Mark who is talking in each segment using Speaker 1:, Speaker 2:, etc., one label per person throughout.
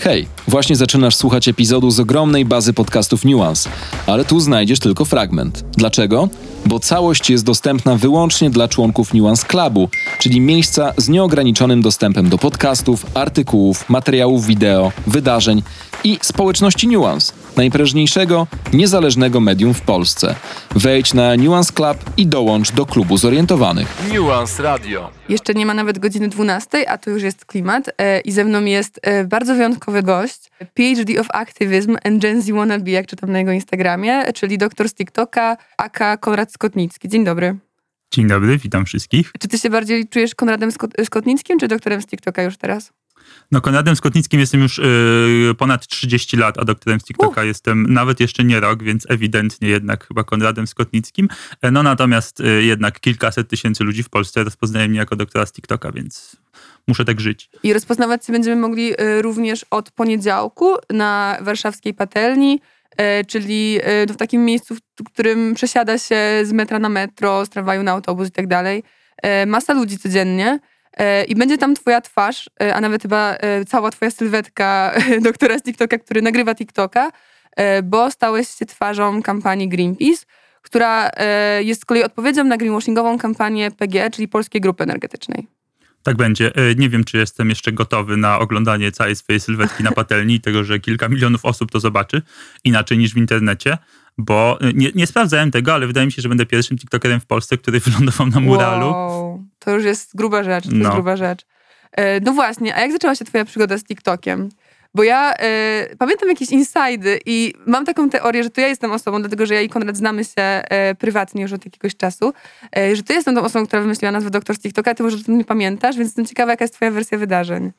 Speaker 1: Hej, właśnie zaczynasz słuchać epizodu z ogromnej bazy podcastów Nuance, ale tu znajdziesz tylko fragment. Dlaczego? Bo całość jest dostępna wyłącznie dla członków Nuance Clubu, czyli miejsca z nieograniczonym dostępem do podcastów, artykułów, materiałów wideo, wydarzeń i społeczności Nuance, najprężniejszego, niezależnego medium w Polsce. Wejdź na Nuance Club i dołącz do klubu zorientowanych.
Speaker 2: Nuance Radio.
Speaker 3: Jeszcze nie ma nawet godziny 12, a tu już jest klimat e, i ze mną jest e, bardzo wyjątkowy gość, PhD of Activism and Gen Z Wannabe, jak czytam na jego Instagramie, czyli doktor z TikToka, aka Konrad Skotnicki. Dzień dobry.
Speaker 4: Dzień dobry, witam wszystkich.
Speaker 3: Czy ty się bardziej czujesz Konradem Skot- Skotnickim, czy doktorem z TikToka już teraz?
Speaker 4: No Konradem Skotnickim jestem już y, ponad 30 lat, a doktorem z TikToka jestem nawet jeszcze nie rok, więc ewidentnie jednak chyba Konradem Skotnickim. E, No natomiast y, jednak kilkaset tysięcy ludzi w Polsce rozpoznaje mnie jako doktora z TikToka, więc muszę tak żyć.
Speaker 3: I rozpoznawać się będziemy mogli e, również od poniedziałku na warszawskiej patelni, e, czyli e, w takim miejscu, w którym przesiada się z metra na metro, z tramwaju na autobus i tak dalej. Masa ludzi codziennie. E, I będzie tam twoja twarz, e, a nawet chyba e, cała twoja sylwetka doktora z TikToka, który nagrywa TikToka, bo stałeś się twarzą kampanii Greenpeace, która jest z kolei odpowiedzią na greenwashingową kampanię PG, czyli Polskiej Grupy Energetycznej.
Speaker 4: Tak będzie. Nie wiem, czy jestem jeszcze gotowy na oglądanie całej swojej sylwetki na patelni i tego, że kilka milionów osób to zobaczy, inaczej niż w internecie, bo nie, nie sprawdzałem tego, ale wydaje mi się, że będę pierwszym TikTokerem w Polsce, który wylądował na muralu.
Speaker 3: Wow, to już jest gruba rzecz, to
Speaker 4: No.
Speaker 3: jest gruba rzecz. E, no właśnie, a jak zaczęła się twoja przygoda z TikTokiem? Bo ja e, pamiętam jakieś insajdy i mam taką teorię, że to ja jestem osobą, dlatego że ja i Konrad znamy się e, prywatnie już od jakiegoś czasu, że ty jestem tą osobą, która wymyśliła nazwę Doktor z TikToka, ty może o tym nie pamiętasz, więc jestem ciekawa, jaka jest twoja wersja wydarzeń.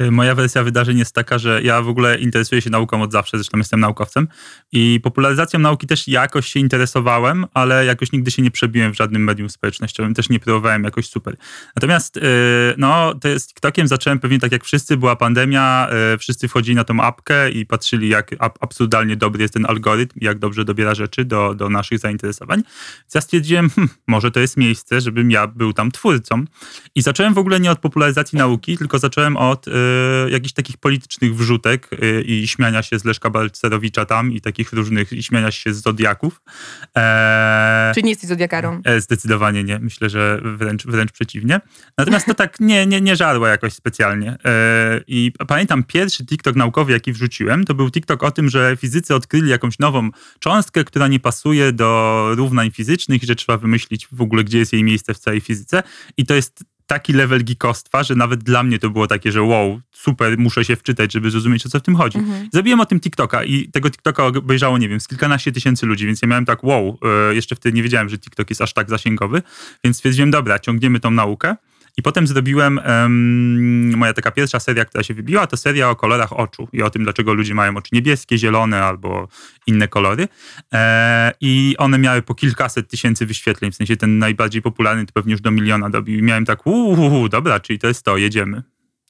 Speaker 4: Y, Moja wersja wydarzeń jest taka, że ja w ogóle interesuję się nauką od zawsze, zresztą jestem naukowcem i popularyzacją nauki też jakoś się interesowałem, ale jakoś nigdy się nie przebiłem w żadnym medium społecznościowym, też nie próbowałem jakoś super. Natomiast y, no, to z TikTokiem zacząłem pewnie tak jak wszyscy, była pandemia, y, wszyscy wchodzili na tą apkę i patrzyli jak ab- absurdalnie dobry jest ten algorytm, jak dobrze dobiera rzeczy do, do naszych zainteresowań. Ja stwierdziłem, hm, może to jest miejsce, żebym ja był tam twórcą. I zacząłem w ogóle nie od popularyzacji nauki, tylko zacząłem od y, jakichś takich politycznych wrzutek y, i śmiania się z Leszka Balcerowicza tam i takich różnych, i śmiania się z Zodiaków. E,
Speaker 3: Czy nie jesteś zodiakarą?
Speaker 4: e, zdecydowanie nie. Myślę, że wręcz, wręcz przeciwnie. Natomiast to tak nie, nie, nie żarło jakoś specjalnie. E, I pamiętam pierwszy TikTok naukowy, jaki wrzuciłem, to był TikTok o tym, że fizycy odkryli jakąś nową cząstkę, która nie pasuje do równań fizycznych i że trzeba wymyślić w ogóle, gdzie jest jej miejsce w całej fizyce. I to jest taki level geekostwa, że nawet dla mnie to było takie, że wow, super, muszę się wczytać, żeby zrozumieć, o co w tym chodzi. Zrobiłem o tym TikToka i tego TikToka obejrzało, nie wiem, z kilkanaście tysięcy ludzi, więc ja miałem tak, wow, e, jeszcze wtedy nie wiedziałem, że TikTok jest aż tak zasięgowy, więc stwierdziłem, dobra, ciągniemy tą naukę. I potem zrobiłem em, moja taka pierwsza seria, która się wybiła, to seria o kolorach oczu i o tym, dlaczego ludzie mają oczy niebieskie, zielone albo inne kolory. E, I one miały po kilkaset tysięcy wyświetleń, w sensie ten najbardziej popularny to pewnie już do miliona dobił. I miałem tak, uuu, dobra, czyli to jest to, jedziemy.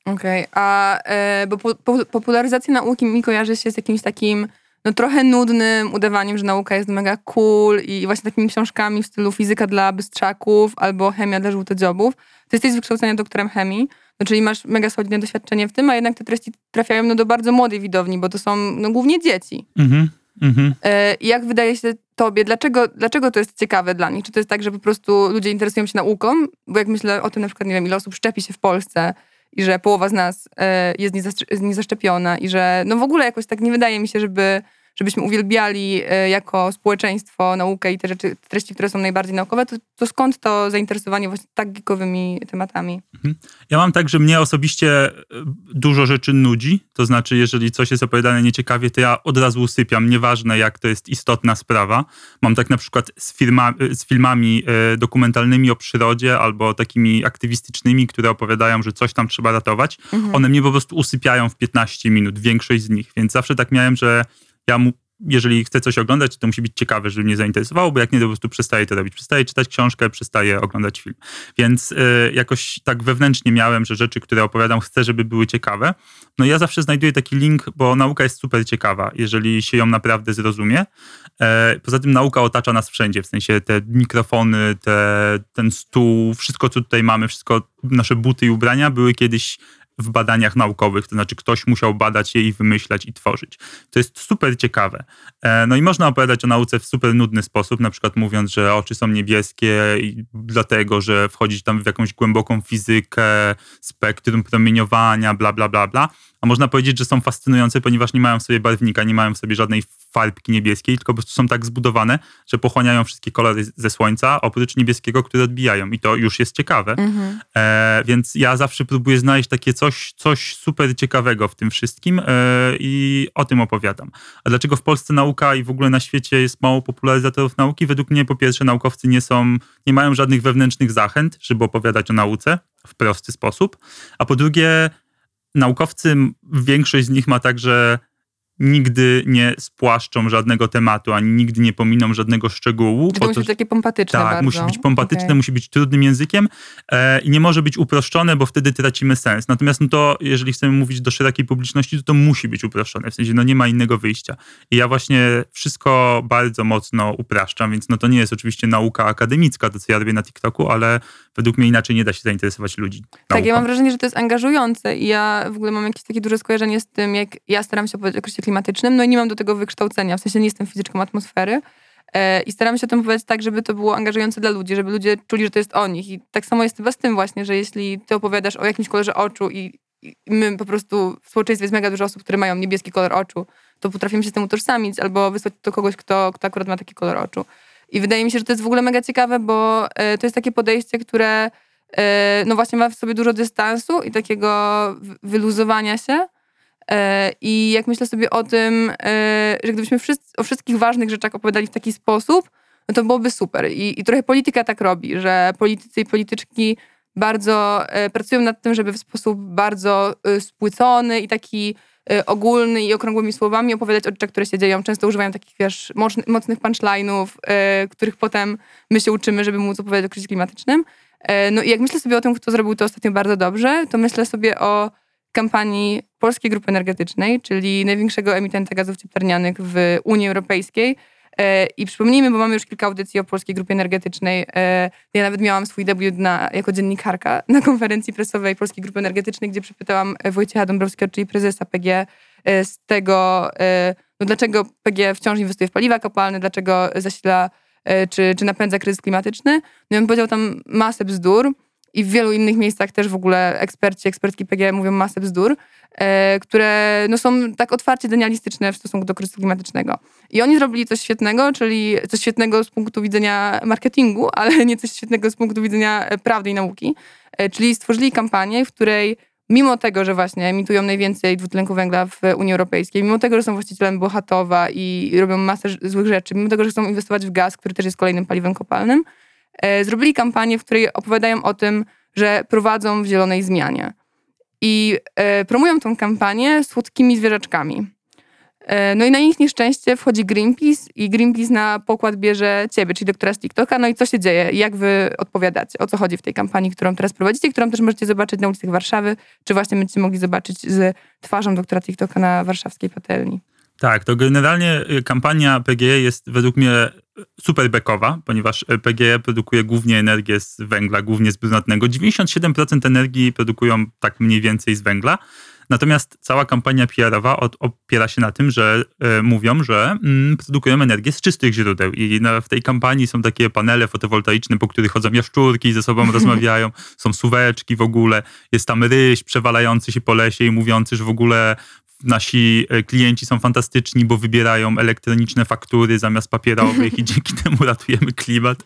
Speaker 3: Okej, a e, bo po, po, popularyzacja nauki mi kojarzy się z jakimś takim no trochę nudnym udawaniem, że nauka jest mega cool i właśnie takimi książkami w stylu fizyka dla bystrzaków albo chemia dla żółtodziobów. Ty jesteś z wykształcenia doktorem chemii, no czyli masz mega solidne doświadczenie w tym, a jednak te treści trafiają no, do bardzo młodej widowni, bo to są no, głównie dzieci.
Speaker 4: Mhm, mhm.
Speaker 3: E, jak wydaje się tobie, dlaczego, dlaczego to jest ciekawe dla nich? Czy to jest tak, że po prostu ludzie interesują się nauką? Bo jak myślę o tym na przykład, nie wiem, ile osób szczepi się w Polsce i że połowa z nas e, jest niezaszcz- niezaszczepiona i że no w ogóle jakoś tak nie wydaje mi się, żeby, żebyśmy uwielbiali e, jako społeczeństwo naukę i te rzeczy, treści, które są najbardziej naukowe, to, to skąd to zainteresowanie właśnie tak geekowymi tematami?
Speaker 4: Ja mam tak, że mnie osobiście e, dużo rzeczy nudzi. To znaczy, jeżeli coś jest opowiadane nieciekawie, to ja od razu usypiam. Nieważne, jak to jest istotna sprawa. Mam tak na przykład z, firma, e, z filmami dokumentalnymi o przyrodzie albo takimi aktywistycznymi, które opowiadają, że coś tam trzeba ratować. One mnie po prostu usypiają w 15 minut, większość z nich. Więc zawsze tak miałem, że ja mu, jeżeli chcę coś oglądać, to musi być ciekawe, żeby mnie zainteresowało, bo jak nie, to po prostu przestaję to robić. Przestaję czytać książkę, przestaję oglądać film. Więc y, jakoś tak wewnętrznie miałem, że rzeczy, które opowiadam, chcę, żeby były ciekawe. No ja zawsze znajduję taki link, bo nauka jest super ciekawa, jeżeli się ją naprawdę zrozumie. E, poza tym nauka otacza nas wszędzie, w sensie te mikrofony, te, ten stół, wszystko, co tutaj mamy, wszystko, nasze buty i ubrania były kiedyś w badaniach naukowych, to znaczy ktoś musiał badać je i wymyślać i tworzyć. To jest super ciekawe. E, no i można opowiadać o nauce w super nudny sposób, na przykład mówiąc, że oczy są niebieskie dlatego, że wchodzić tam w jakąś głęboką fizykę, spektrum promieniowania, bla, bla, bla, bla. A można powiedzieć, że są fascynujące, ponieważ nie mają w sobie barwnika, nie mają w sobie żadnej farbki niebieskiej, tylko po prostu są tak zbudowane, że pochłaniają wszystkie kolory ze słońca, oprócz niebieskiego, które odbijają. I to już jest ciekawe. Mhm. E, więc ja zawsze próbuję znaleźć takie coś, coś super ciekawego w tym wszystkim e, i o tym opowiadam. A dlaczego w Polsce nauka i w ogóle na świecie jest mało popularyzatorów nauki? Według mnie po pierwsze naukowcy nie są, nie mają żadnych wewnętrznych zachęt, żeby opowiadać o nauce w prosty sposób, a po drugie naukowcy, większość z nich ma także nigdy nie spłaszczą żadnego tematu, ani nigdy nie pominą żadnego szczegółu.
Speaker 3: to musi być takie pompatyczne
Speaker 4: Tak,
Speaker 3: bardzo.
Speaker 4: musi być pompatyczne, okay. musi być trudnym językiem e, i nie może być uproszczone, bo wtedy tracimy sens. Natomiast no to, jeżeli chcemy mówić do szerokiej publiczności, to to musi być uproszczone, w sensie no nie ma innego wyjścia. I ja właśnie wszystko bardzo mocno upraszczam, więc no to nie jest oczywiście nauka akademicka, to co ja robię na TikToku, ale według mnie inaczej nie da się zainteresować ludzi. Nauką.
Speaker 3: Tak, ja mam wrażenie, że to jest angażujące i ja w ogóle mam jakieś takie duże skojarzenie z tym, jak ja staram się opowiedzieć o kryzysie klimatycznym, no i nie mam do tego wykształcenia, w sensie nie jestem fizyczką atmosfery e, i staram się o tym powiedzieć tak, żeby to było angażujące dla ludzi, żeby ludzie czuli, że to jest o nich i tak samo jest chyba z tym właśnie, że jeśli ty opowiadasz o jakimś kolorze oczu i, i my po prostu w społeczeństwie jest mega dużo osób, które mają niebieski kolor oczu, to potrafimy się z tym utożsamić albo wysłać to kogoś, kto, kto akurat ma taki kolor oczu. I wydaje mi się, że to jest w ogóle mega ciekawe, bo e, to jest takie podejście, które e, no właśnie ma w sobie dużo dystansu i takiego wyluzowania się. E, I jak myślę sobie o tym, że gdybyśmy wszyscy, o wszystkich ważnych rzeczach opowiadali w taki sposób, no to byłoby super. I, I trochę polityka tak robi, że politycy i polityczki bardzo pracują nad tym, żeby w sposób bardzo spłycony i taki ogólny i okrągłymi słowami opowiadać o rzeczach, które się dzieją. Często używają takich, wiesz, mocnych punchline'ów, y, których potem my się uczymy, żeby móc opowiadać o kryzysie klimatycznym. Y, no i jak myślę sobie o tym, kto zrobił to ostatnio bardzo dobrze, to myślę sobie o kampanii Polskiej Grupy Energetycznej, czyli największego emitenta gazów cieplarnianych w Unii Europejskiej, I przypomnijmy, bo mamy już kilka audycji o Polskiej Grupie Energetycznej. E, ja nawet miałam swój debiut na, jako dziennikarka na konferencji prasowej Polskiej Grupy Energetycznej, gdzie przypytałam Wojciecha Dąbrowskiego, czyli prezesa PG, e, z tego, no dlaczego PG wciąż inwestuje w paliwa kopalne, dlaczego zasila czy, czy napędza kryzys klimatyczny. No i on powiedział tam masę bzdur i w wielu innych miejscach też w ogóle eksperci, ekspertki PG mówią masę bzdur. E, które no, są tak otwarcie denialistyczne w stosunku do kryzysu klimatycznego. I oni zrobili coś świetnego, czyli coś świetnego z punktu widzenia marketingu, ale nie coś świetnego z punktu widzenia e, prawdy i nauki. E, czyli stworzyli kampanię, w której mimo tego, że właśnie emitują najwięcej dwutlenku węgla w Unii Europejskiej, mimo tego, że są właścicielem Bohatowa i robią masę złych rzeczy, mimo tego, że chcą inwestować w gaz, który też jest kolejnym paliwem kopalnym, zrobili kampanię, w której opowiadają o tym, że prowadzą w zielonej zmianie i e, promują tą kampanię słodkimi zwierzaczkami. E, no i na ich nieszczęście wchodzi Greenpeace i Greenpeace na pokład bierze ciebie, czyli doktora z TikToka. No i co się dzieje? Jak wy odpowiadacie? O co chodzi w tej kampanii, którą teraz prowadzicie, którą też możecie zobaczyć na ulicach Warszawy, czy właśnie będziecie mogli zobaczyć z twarzą doktora TikToka na warszawskiej patelni?
Speaker 4: Tak, to generalnie y, kampania PGE jest według mnie super bekowa, ponieważ PGE produkuje głównie energię z węgla, głównie z brunatnego. 97% energii produkują tak mniej więcej z węgla. Natomiast cała kampania PR-owa opiera się na tym, że y, mówią, że y, produkują energię z czystych źródeł. I na, w tej kampanii są takie panele fotowoltaiczne, po których chodzą jaszczurki i ze sobą rozmawiają. Są suweczki w ogóle. Jest tam ryś przewalający się po lesie i mówiący, że w ogóle nasi e, klienci są fantastyczni, bo wybierają elektroniczne faktury zamiast papierowych i dzięki temu ratujemy klimat.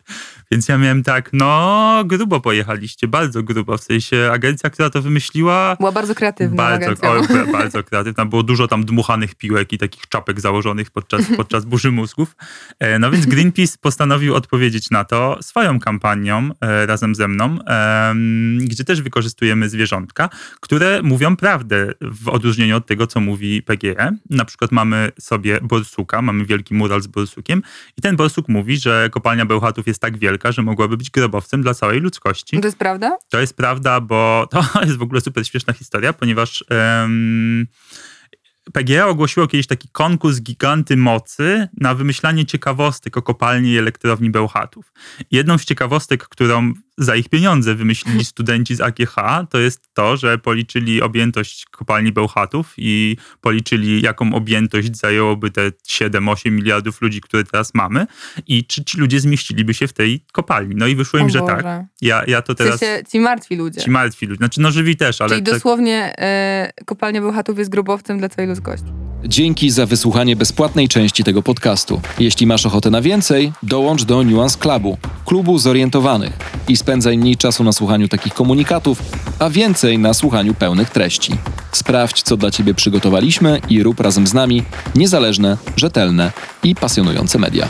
Speaker 4: Więc ja miałem tak, no grubo pojechaliście, bardzo grubo. W sensie agencja, która to wymyśliła...
Speaker 3: Była bardzo kreatywna
Speaker 4: Bardzo, o, bardzo kreatywna. Było dużo tam dmuchanych piłek i takich czapek założonych podczas, podczas burzy mózgów. E, no więc Greenpeace postanowił odpowiedzieć na to swoją kampanią e, razem ze mną, gdzie też wykorzystujemy zwierzątka, które mówią prawdę w odróżnieniu od tego, co mówi PGE. Na przykład mamy sobie borsuka, mamy wielki mural z borsukiem i ten borsuk mówi, że kopalnia Bełchatów jest tak wielka, że mogłaby być grobowcem dla całej ludzkości.
Speaker 3: To jest prawda?
Speaker 4: To jest prawda, bo to jest w ogóle super śmieszna historia, ponieważ um, PGE ogłosiło kiedyś taki konkurs giganty mocy na wymyślanie ciekawostek o kopalni i elektrowni Bełchatów. Jedną z ciekawostek, którą za ich pieniądze wymyślili studenci z AGH, to jest to, że policzyli objętość kopalni Bełchatów i policzyli, jaką objętość zajęłoby te 7-8 miliardów ludzi, które teraz mamy i czy ci ludzie zmieściliby się w tej kopalni. No i wyszło im, że tak. Ja, ja to
Speaker 3: W
Speaker 4: teraz...
Speaker 3: sensie ci martwi ludzie.
Speaker 4: Ci martwi ludzie. Znaczy, no żywi też, ale...
Speaker 3: Czyli
Speaker 4: tak-
Speaker 3: dosłownie e, kopalnia Bełchatów jest grobowcem dla całej ludzkości.
Speaker 1: Dzięki za wysłuchanie bezpłatnej części tego podcastu. Jeśli masz ochotę na więcej, dołącz do Nuance Clubu, klubu zorientowanych i spędzaj mniej czasu na słuchaniu takich komunikatów, a więcej na słuchaniu pełnych treści. Sprawdź, co dla Ciebie przygotowaliśmy i rób razem z nami niezależne, rzetelne i pasjonujące media.